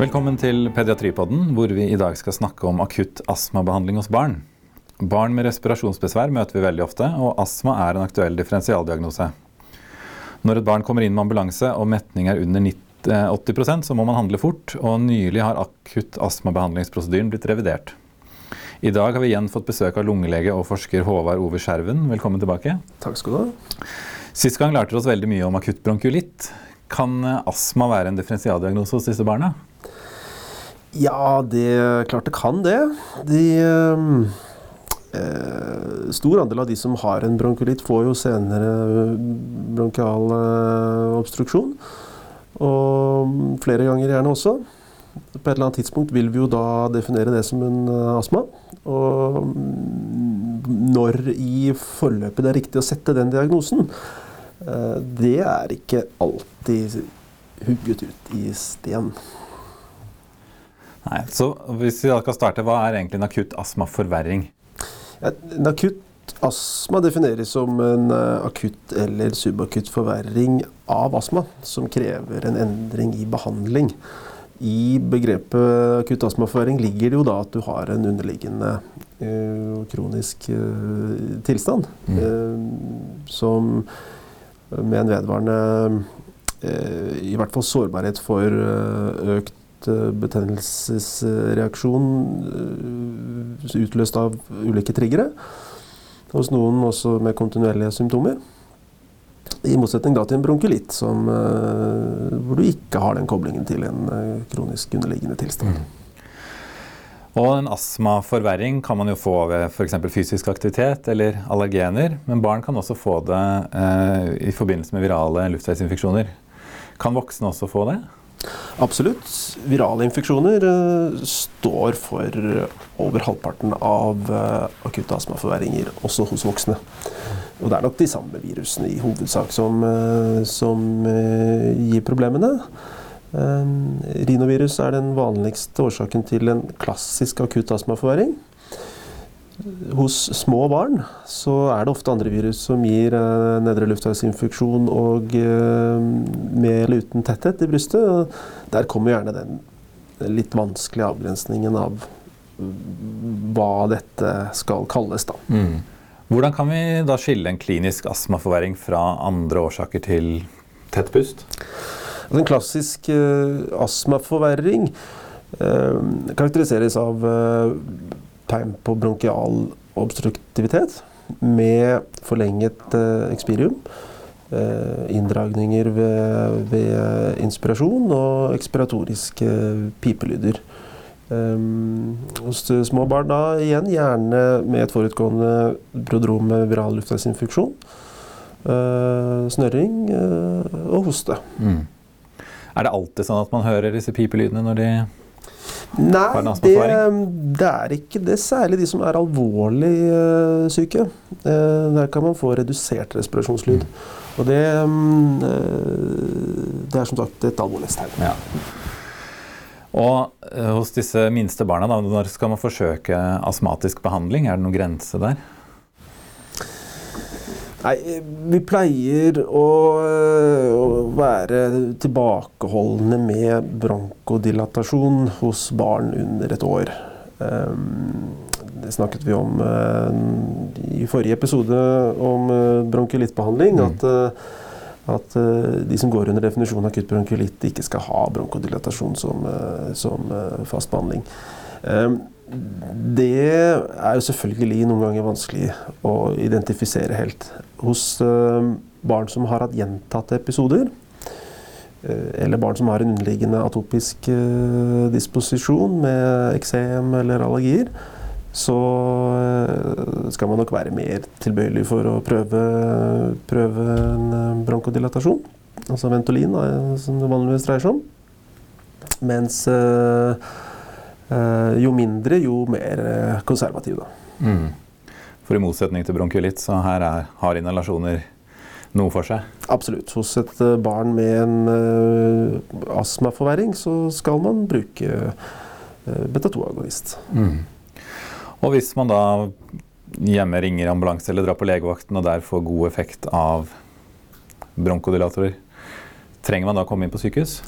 Velkommen til Pediatripodden, hvor vi i dag skal snakke om akutt astmabehandling hos barn. Barn med respirasjonsbesvær møter vi veldig ofte, og astma er en aktuell differensialdiagnose. Når et barn kommer inn med ambulanse og metning er under 80% så må man handle fort, og nylig har akutt astmabehandlingsprosedyren blitt revidert. I dag har vi igjen fått besøk av lungelege og forsker Håvard Ove Skjerven. Velkommen tilbake. Takk skal du ha. Sist gang lærte dere oss veldig mye om akutt bronkulitt. Kan astma være en differensialdiagnose hos disse barna? Ja, det klart det kan det. De eh, Stor andel av de som har en bronkolitt, får jo senere bronkial eh, obstruksjon. Og flere ganger gjerne også. På et eller annet tidspunkt vil vi jo da definere det som en uh, astma. Og når i forløpet det er riktig å sette den diagnosen, det er ikke alltid hugget ut i sten. Nei, så Hvis vi da skal starte, Hva er egentlig en akutt astmaforverring? En akutt astma defineres som en eh, akutt eller subakutt forverring av astma, som krever en endring i behandling. I begrepet akutt astmaforverring ligger det jo da at du har en underliggende ø, kronisk ø, tilstand mm. ø, som med en vedvarende i hvert fall sårbarhet for økt Eh, betennelsesreaksjon eh, utløst av ulike triggere. Hos noen også med kontinuerlige symptomer. I motsetning da til en bronkulitt, som, eh, hvor du ikke har den koblingen til en kronisk underliggende tilstand. Mm. Og en astmaforverring kan man jo få ved f.eks. fysisk aktivitet eller allergener. Men barn kan også få det eh, i forbindelse med virale luftveisinfeksjoner. Kan voksne også få det? Absolutt. Virale infeksjoner uh, står for over halvparten av uh, akutte astmaforverringer, også hos voksne. Og det er nok de samme virusene i hovedsak som, uh, som gir problemene. rinovirus er den vanligste årsaken til en klassisk akutt astmaforverring. Hos små barn så er det ofte andre virus som gir eh, nedre luftveisinfeksjon og eh, med eller uten tetthet i brystet. Der kommer gjerne den litt vanskelige avgrensningen av hva dette skal kalles. da. Mm. Hvordan kan vi da skille en klinisk astmaforverring fra andre årsaker til tett pust? Altså, en klassisk eh, astmaforverring uh, karakteriseres av uh, tegn på bronkial obstruktivitet med forlenget eh, ekspirium. Eh, inndragninger ved, ved, inspirasjon og ekspiratoriske pipelyder. Um, hos små barn da igjen gjerne med et forutgående brodrom med viral luftveisinfeksjon. Uh, snørring uh, og hoste. Mm. Er det alltid sånn at man hører disse pipelydene når de Nei, det, det, er ikke det. Særlig de som er alvorlig uh, syke. Uh, der kan man få redusert respirasjonslyd. Mm. Og det, um, det, er som sagt et alvorlighetstegn. Ja. Og hos disse minste barna, da, når skal man forsøke astmatisk behandling? Er det noen grense der? Nei, vi pleier å, å, være tilbakeholdne med bronkodilatasjon hos barn under et år. Um, det snakket vi om uh, i forrige episode om uh, bronkulittbehandling. Mm. At, uh, at de som går under definisjonen akutt bronkulitt, ikke skal ha bronkodilatasjon som, som fast behandling. Um, det er jo selvfølgelig noen ganger vanskelig å identifisere helt. Hos uh, barn som har hatt gjentatte episoder, uh, eller barn som har en underliggende atopisk uh, disposisjon med eksem eller allergier, så skal man nok være mer tilbøyelig for å prøve, prøve en bronkodilatasjon. Altså Ventolin, som det vanligvis dreier seg om. Mens Eh, jo mindre, jo mer eh, konservativ. Da. Mm. For i motsetning til bronkulitt, så her er, har inhalasjoner noe for seg? Absolutt. Hos et eh, barn med en uh, astmaforverring så skal man bruke uh, beta-2-agonist. Mm. Og hvis man da hjemme ringer ambulanse eller drar på legevakten og der får god effekt av bronkodilatorer, trenger man da å komme inn på sykehus?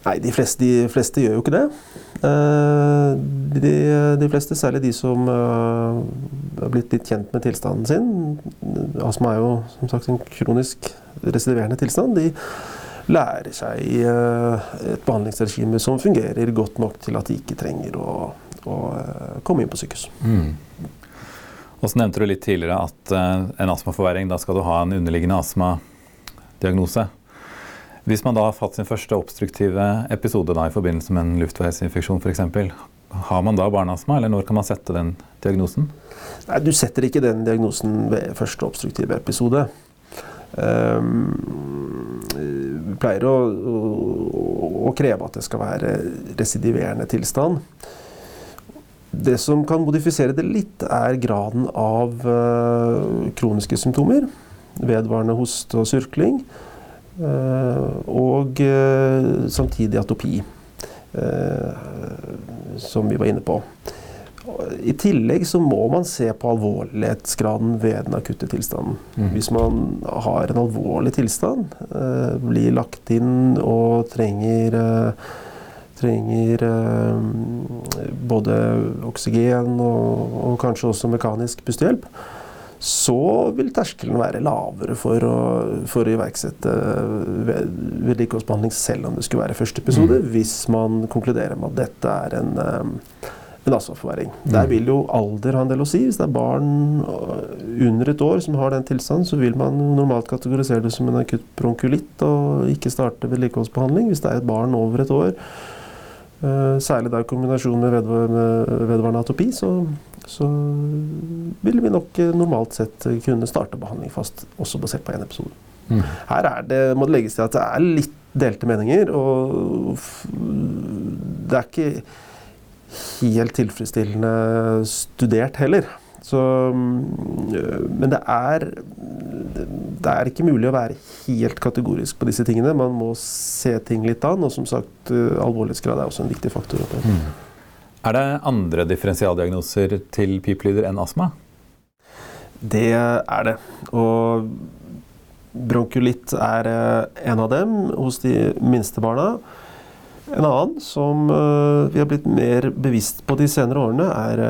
Nei, de fleste, de fleste, gjør jo ikke det. Uh, de, de, fleste, særlig de som har blitt litt kjent med tilstanden sin Astma er jo som sagt en kronisk residiverende tilstand. De lærer seg uh, et behandlingsregime som fungerer godt nok til at de ikke trenger å, å komme inn på sykehus. Mm. Og så nevnte du litt tidligere at en astmaforverring, da skal du ha en underliggende astmadiagnose. Hvis man da har fått sin første obstruktive episode da, i forbindelse med en luftveisinfeksjon f.eks., har man da barneastma, eller når kan man sette den diagnosen? Nei, Du setter ikke den diagnosen ved første obstruktive episode. Um, vi pleier å, å, å, kreve at det skal være residiverende tilstand. Det som kan modifisere det litt, er graden av uh, kroniske symptomer. Vedvarende hoste og surkling. Eh, og eh, samtidig atopi, eh, som vi var inne på. I tillegg så må man se på alvorlighetsgraden ved den akutte tilstanden. Mm. Hvis man har en alvorlig tilstand, blir lagt inn og trenger trenger både oksygen og, og kanskje også mekanisk pustehjelp, så vil terskelen være lavere for å, for å iverksette vedlikeholdsbehandling selv om det skulle være første episode, mm. hvis man konkluderer med at dette er en, eh, en ansvarsforverring. Mm. Der vil jo alder ha en del å si. Hvis det er barn under et år som har den tilstanden, så vil man normalt kategorisere det som en akutt bronkulitt og ikke starte vedlikeholdsbehandling. Hvis det er et barn over et år, eh, særlig da i kombinasjon med vedvarende atopi, så så vil vi nok eh, normalt sett kunne starte behandling fast, også basert på én episode. Mm. Her er det, må det legges til at det er litt delte meninger, og det er ikke helt tilfredsstillende studert heller. Så, men det er, det er ikke mulig å være helt kategorisk på disse tingene. Man må se ting litt an, og som sagt, eh, alvorlighetsgrad er også en viktig faktor. Mm. Er det andre differensialdiagnoser til pipelyder enn astma? Det er det. Og bronkulitt er eh, en av dem hos de minste barna. En annen som eh, vi har blitt mer bevisst på de senere årene, er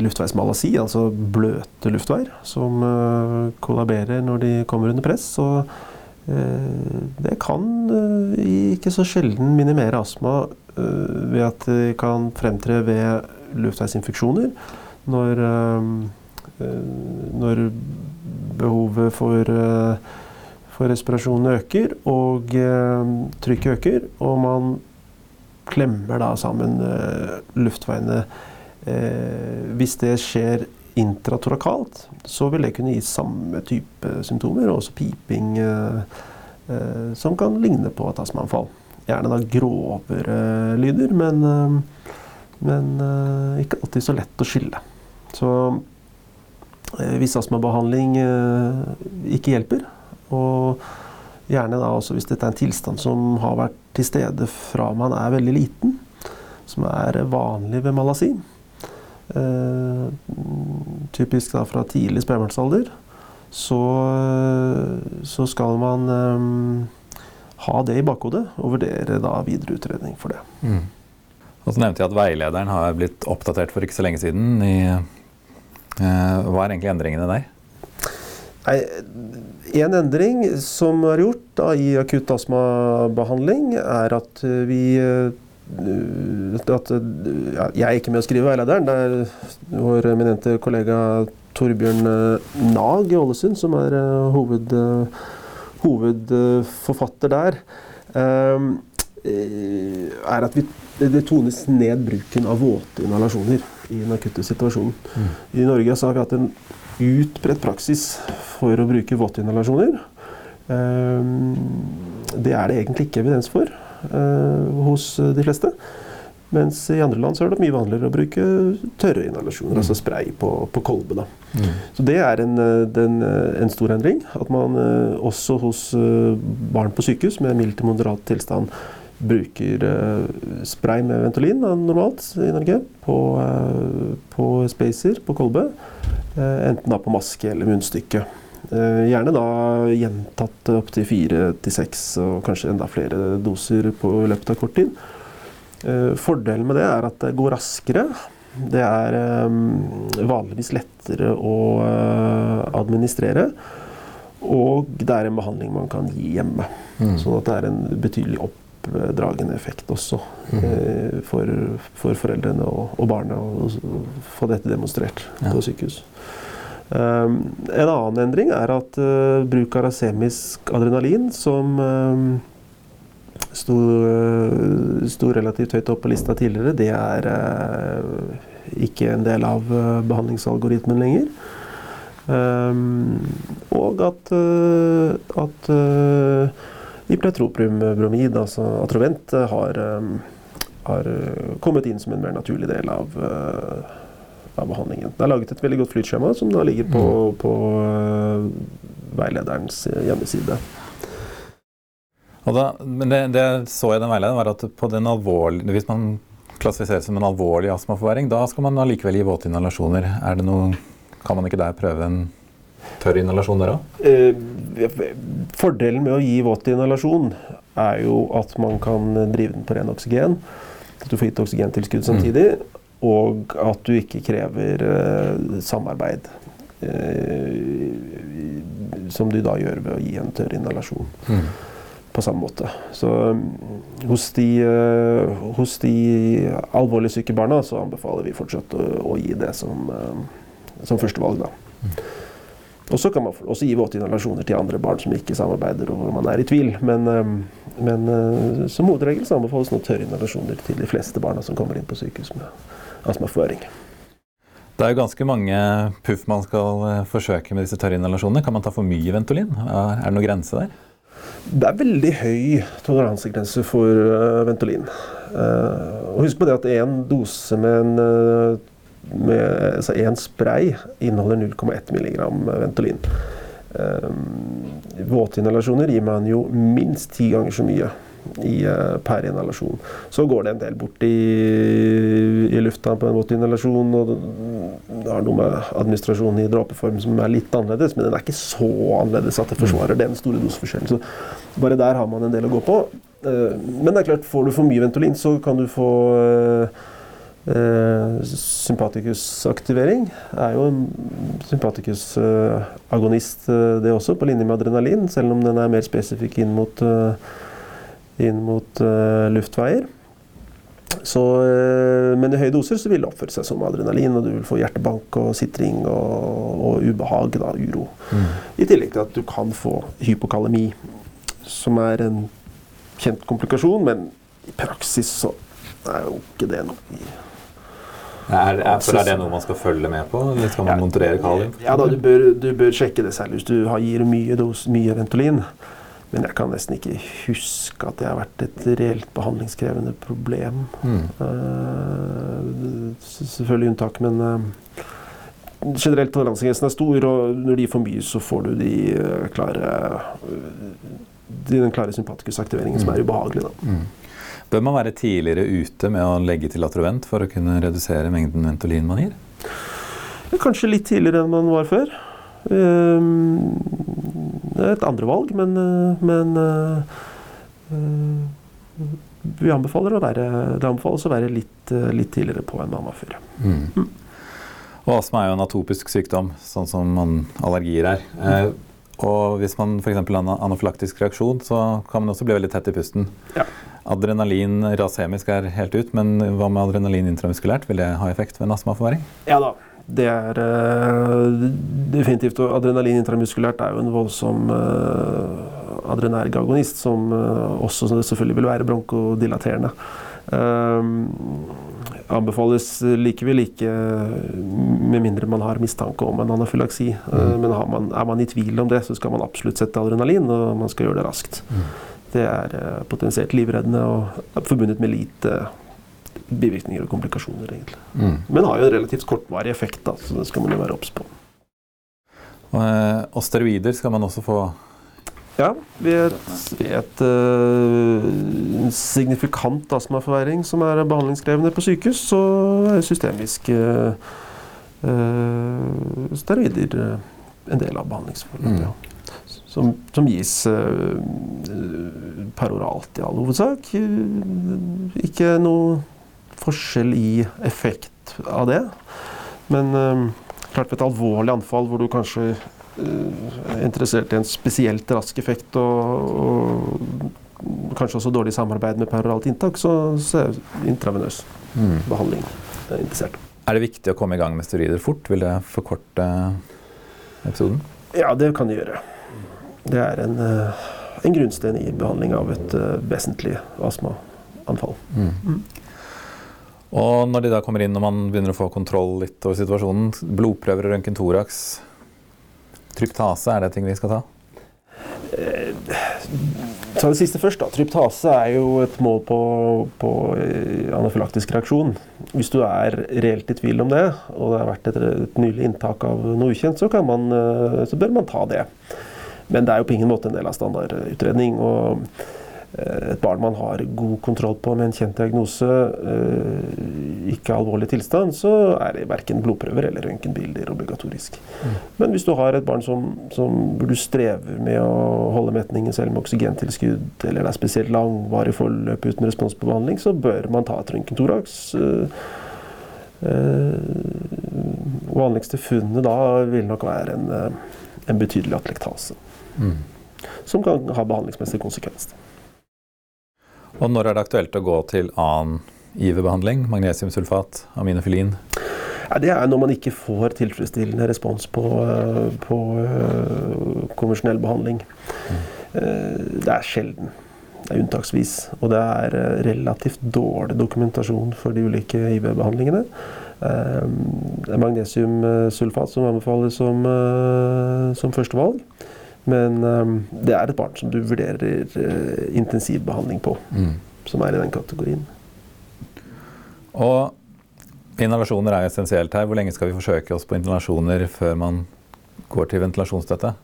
luftveismalasi, altså bløte luftveier, som kollaberer når de kommer under press. Så det kan ikke så sjelden minimere astma Eh, ved at det kan fremtre ved luftveisinfeksjoner når, eh, når behovet for, eh, for respirasjon øker og trykket øker, og man klemmer da sammen luftveiene. Hvis det skjer intratorakalt, så vil det kunne gi samme type symptomer, også piping, som kan ligne på et astmaanfall. Gjerne da grovere lyder, men, eh, men eh, ikke alltid så lett å skille. Så eh, hvis astmabehandling ikke hjelper, og gjerne da også hvis dette er en tilstand som har vært til stede fra man er veldig liten, som er vanlig ved malasi, typisk da fra tidlig spedbarnsalder, så, så skal man ha det i bakhodet og vurdere da videre utredning for det. Mm. Og så nevnte jeg at veilederen har blitt oppdatert for ikke så lenge siden. I, eh, hva er egentlig endringene der? Nei, en endring som er gjort da, i akutt astmabehandling, er at vi eh, at, ja, Jeg er ikke med å skrive veilederen. Det er vår eminente kollega Torbjørn eh, Nag i Ålesund som er uh, hoved... Uh, hovedforfatter der, ehm, eh, er at vi, det tones ned bruken av våte inhalasjoner i den akutte situasjonen. Mm. I Norge så har vi hatt en utbredt praksis for å bruke våte inhalasjoner. Ehm, det er det egentlig ikke evidens for eh, hos de fleste. Mens i andre land så er det mye vanligere å bruke tørre inhalasjoner, mm. altså spray på, på kolbe. Mm. Så det er en, eh, den, eh, en, stor endring. At man eh, også hos barn på sykehus med mild til moderat tilstand bruker spray med Ventolin normalt i Norge på, på spacer, på kolbe. Enten da på maske eller munnstykke. Eh, gjerne da gjentatt opptil fire til seks og kanskje enda flere doser på løpet av kort tid. Eh, fordelen med det er at det går raskere. Det er vanligvis lettere å administrere. Og det er en behandling man kan gi hjemme. Mm. Sånn at det er en betydelig oppdragende effekt også mm. for, for, foreldrene og, og barna å få dette demonstrert ja. på sykehus. Um, en annen endring er at uh, bruk av rasemisk adrenalin, som um, sto, sto, relativt høyt opp på lista tidligere, det er ikke en del av behandlingsalgoritmen lenger. Og at, at Ipletroprumbromid, altså Atrovent, har, har kommet inn som en mer naturlig del av av behandlingen. Det er laget et veldig godt flytskjema som da ligger på, mm. på uh, veilederens hjemmeside. Da, men det, det så jeg den veilederen, var at på den hvis man klassifiseres som en alvorlig astmaforverring, da skal man allikevel gi våte inhalasjoner. Er det noe, kan man ikke der prøve en tørr inhalasjon der òg? Eh, fordelen med å gi våt inhalasjon er jo at man kan drive den på ren oksygen. At du får gitt oksygentilskudd samtidig. Mm og at du ikke krever uh, samarbeid. Uh, som du da gjør ved å gi en tørr inhalasjon. Mm. På samme måte. Så um, hos, de, uh, hos de alvorlig syke barna så anbefaler vi fortsatt å, å gi det som, som førstevalg. da. Mm. Og så kan man også gi våte inhalasjoner til andre barn som ikke samarbeider og man er i tvil. Men, men som hovedregel så anbefales nå tørre inhalasjoner til de fleste barna som kommer inn på sykehus med astmaforverring. Det er jo ganske mange puff man skal eh, forsøke med disse tørre inhalasjonene. Kan man ta for mye Ventolin? Er det noen grense der? Det er veldig høy toleransegrense for uh, Ventolin. Uh, og husk på det at én dose med en, med, altså en spray inneholder 0,1 mg Ventolin. Våtinhalasjoner gir man jo minst ti ganger så mye i, uh, per inhalasjon. Så går det en del bort i, i lufta på en måte inhalasjon. Og det har noe med administrasjonen i dråpeform som er litt annerledes, men den er ikke så annerledes at det forsvarer den store doseforskjellen. Så bare der har man en del å gå på. Uh, men det er klart, får du for mye Ventolin, så kan du få Eh, Uh, sympatikusaktivering er jo en sympatikusagonist, eh, det også, på linje med adrenalin, selv om den er mer spesifikk inn mot uh, inn mot uh, luftveier. Så, uh, men i høye doser så vil det oppføre seg som adrenalin, og du vil få hjertebank og sitring og, og ubehag, da, uro. Mm. I tillegg til at du kan få hypokalemi, som er en kjent komplikasjon, men i praksis så er jo ikke det noe er, er, for er det noe man skal følge med på? Eller skal man ja, monitorere kalium? Ja, da, du, bør, du bør sjekke det selv hvis du gir mye, dos, mye Ventolin. Men jeg kan nesten ikke huske at det har vært et reelt behandlingskrevende problem. Mm. Uh, selvfølgelig unntak, men uh, generelt toleransegrensen er stor, og når de er for mye, så får du de uh, klare den klare sympatikusaktiveringen mm. som er ubehagelig. Mm. Bør man være tidligere ute med å legge til Atrovent for å kunne redusere mengden Ventolin man gir? Kanskje litt tidligere enn man var før. Er et andre valg, men, eh, men eh, eh, vi anbefaler å være, det anbefales å være litt, litt tidligere på enn man var før. Mm. Mm. Og astma er jo en atopisk sykdom, sånn som man, allergier er. Eh, og hvis man f.eks. har en anafylaktisk reaksjon, så kan man også bli veldig tett i pusten. Ja. Adrenalin rasemisk er helt ut, men hva med adrenalin intramuskulært? Vil det ha effekt ved en astmaforverring? Ja da, det er uh, definitivt og Adrenalin intramuskulært er jo en voldsom uh, adrenergagonist, som uh, også selvfølgelig vil være bronkodiliterende. anbefales likevel ikke, med mindre man har mistanke om en anafylaksi. Mm. men man, er man i tvil om det, så skal man absolutt sette adrenalin, og man skal gjøre det raskt. Mm. Det er potensielt livreddende og er forbundet med lite bivirkninger og komplikasjoner, egentlig. Mm. Men har jo en relativt kortvarig effekt, da, så det skal man jo være obs på. Og, eh, og, steroider skal man også få? Ja, ved et, uh, signifikant astmaforverring som er behandlingskrevende på sykehus, så er systemisk uh, uh, steroider en del av behandlingsforløpet. Ja. Som, som, gis uh, peroralt i all hovedsak. Ikke noe forskjell i effekt av det. Men uh, klart ved et alvorlig anfall hvor du kanskje er interessert i en spesielt rask effekt og, og kanskje også dårlig samarbeid med peroralt inntak, så, så er intravenøs mm. behandling interessert. Er det viktig å komme i gang med steroider fort? Vil det forkorte episoden? Ja, det kan det gjøre. Det er en, eh, en grunnsten i behandling av et uh, vesentlig astmaanfall. Mm. Mm. Og når de da kommer inn og man begynner å få kontroll litt over situasjonen, blodprøver og røntgen thorax, tryptase, er det ting vi skal ta? Eh, ta det siste først. da. Tryptase er jo et mål på, på eh, anafylaktisk reaksjon. Hvis du er reelt i tvil om det, og det har vært et, et nylig inntak av noe ukjent, så, man, eh, så, bør man ta det. Men det er jo på ingen måte en del av standardutredning. og et barn man har god kontroll på med en kjent diagnose, ikke alvorlig tilstand, så er det verken blodprøver eller røntgenbilder obligatorisk. Mm. Men hvis du har et barn som, som du strever med å holde metningen selv med oksygentilskudd, eller det er spesielt langvarig forløp uten respons på behandling, så bør man ta et røntgentoraks. Uh, vanligste funnet da vil nok være en, en betydelig atlektase. Mm. Som kan ha behandlingsmessige konsekvenser. Og når er det aktuelt å gå til annen IV-behandling? Magnesiumsulfat, aminofilin? Ja, det er når man ikke får tilfredsstillende respons på, på uh, konvensjonell behandling. Mm. Uh, det er sjelden. Det er unntaksvis. Og det er relativt dårlig dokumentasjon for de ulike IV-behandlingene. det er magnesiumsulfat som anbefales som, som førstevalg. Men det er et barn som du vurderer intensivbehandling på, mm. som er i den kategorien. Og inhalasjoner er essensielt her. Hvor lenge skal vi forsøke oss på inhalasjoner før man går til ventilasjonsstøtte?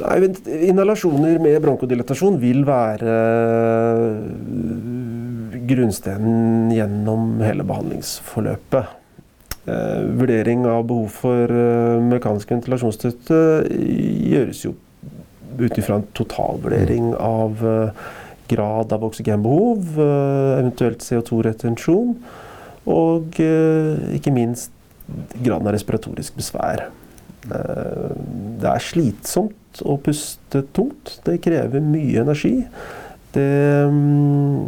Nei, Inhalasjoner med bronkodilatasjon vil være grunnsteinen gjennom hele behandlingsforløpet. Eh, vurdering av behov for eh, mekanisk ventilasjonsstøtte gjøres jo ut ifra en totalvurdering mm. av eh, grad av oksygenbehov, eventuelt CO2-retensjon, og ikke minst graden av respiratorisk besvær. Det er slitsomt å puste tungt. Det krever mye energi. Det um,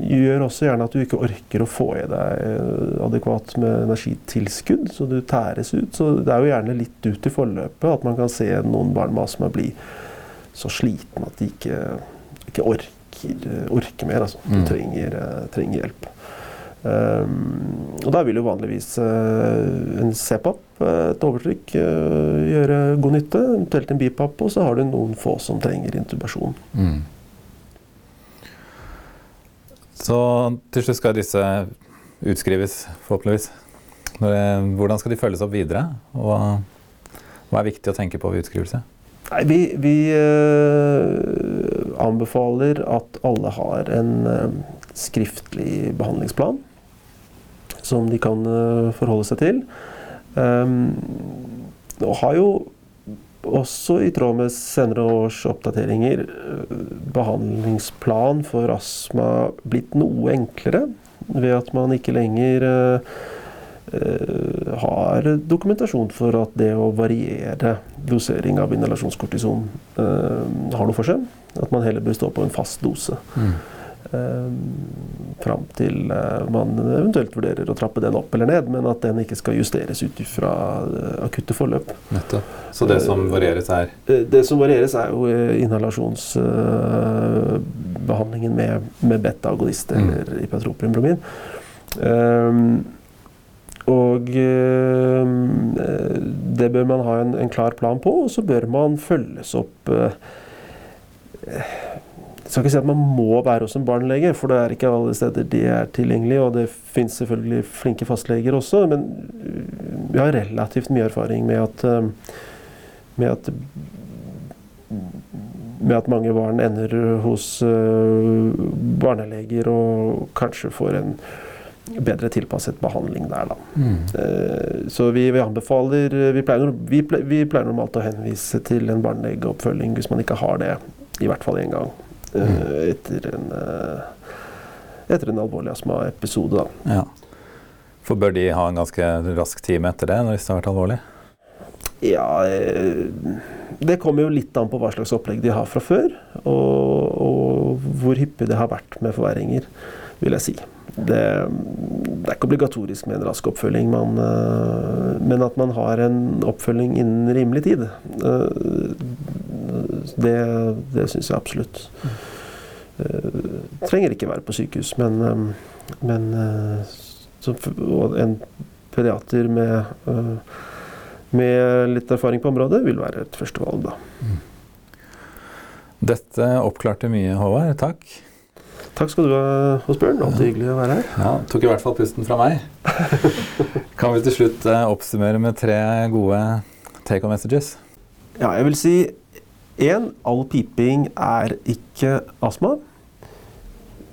gjør også gjerne at du ikke orker å få i deg eh, adekvat med energitilskudd, så du tæres ut. Så det er jo gjerne litt ut i forløpet at man kan se noen barn med astma bli så sliten at de ikke, ikke orker, orker, mer. Altså. De mm. trenger, eh, trenger hjelp. Um, og da vil jo vanligvis uh, en CPAP, et overtrykk, uh, gjøre god nytte. Eventuelt en BIPAP, og så har du noen få som trenger intubasjon. Mm. Så til slutt skal disse utskrives, forhåpentligvis. Hvordan skal de følges opp videre? Og hva er viktig å tenke på ved utskrivelse? Nei, vi, vi uh, anbefaler at alle har en uh, skriftlig behandlingsplan som de kan uh, forholde seg til. Um, og har jo også i tråd med senere års oppdateringer eh, behandlingsplan for astma blitt noe enklere ved at man ikke lenger har dokumentasjon for at det å variere dosering av inhalasjonskortison uh, har noe for seg. At man heller bør stå på en fast dose. Mm. Eh, fram til eh, man eventuelt vurderer å trappe den opp eller ned, men at den ikke skal justeres ut fra eh, akutte forløp. Nettopp. Så det som varieres er? Det som varieres er jo inhalasjonsbehandlingen med, med beta-agonist mm. eller ipatropiumbromin. Og det bør man ha en, en, klar plan på, og så bør man følges opp jeg skal ikke si at man må være hos en barnelege, for det er ikke alle steder de er tilgjengelige. Og det finnes selvfølgelig flinke fastleger også, men vi har relativt mye erfaring med at, eh, med at, med at mange barn ender hos eh, barneleger og kanskje får en bedre tilpasset behandling der, da. Mm. Eh, Så vi, vi anbefaler vi pleier, vi, vi pleier normalt å henvise til en barnelegeoppfølging hvis man ikke har det, i hvert fall én gang. mm. Etter en, eh, etter en alvorlig astmaepisode, da. Ja. For bør de ha en ganske rask time etter det, hvis det har vært alvorlig? Ja, eh, det kommer jo litt an på hva slags opplegg de har fra før, og, og hvor hyppig det har vært med forverringer, vil jeg si. Det, det er ikke obligatorisk med en rask oppfølging, man, eh, men at man har en oppfølging innen rimelig tid, eh, det, det syns jeg absolutt. Eh, Trenger ikke være på sykehus, men, men en pediater med med litt erfaring på området vil være et førstevalg, da. Dette oppklarte mye, Håvard. Takk. Takk skal du ha, Osbjørn. Alltid hyggelig å være her. Ja, Tok i hvert fall pusten fra meg. Kan vi til slutt eh, oppsummere med tre gode take on messages? Ja, jeg vil si én all piping er ikke astma.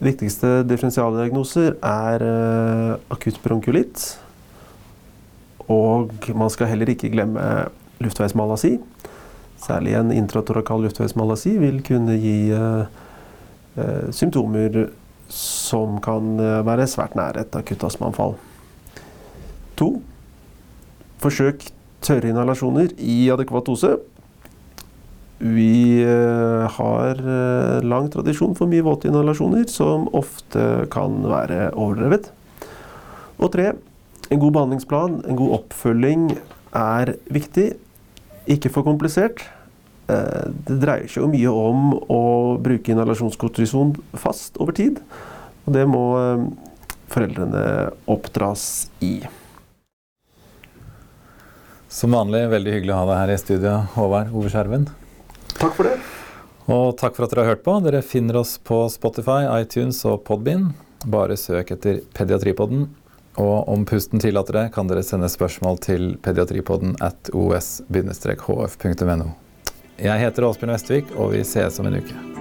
Viktigste differensialdiagnoser er eh, akutt bronkulitt. Og man skal heller ikke glemme luftveismalasi. Særlig en intratorakal luftveismalasi vil kunne gi eh, symptomer som kan eh, være svært nære et akutt astmaanfall. To. Forsøk tørre inhalasjoner i adekvat dose. Vi eh, har eh, lang tradisjon for mye våte inhalasjoner, som ofte kan være overdrevet. Og tre, en god behandlingsplan, en god oppfølging er viktig. Ikke for komplisert. Eh, Det dreier seg jo mye om å bruke inhalasjonskortison fast over tid. Og det må eh, foreldrene oppdras i. Som vanlig veldig hyggelig å ha deg her i studio, Håvard Ove Skjerven. Takk for det. Og takk for at dere har hørt på. Dere finner oss på Spotify, iTunes og Podbean. Bare søk etter Pediatripodden. Og om pusten tillater det, kan dere sende spørsmål til pediatripodden at os-hf.no. Jeg heter Åsbjørn Vestvik, og vi ses om en uke.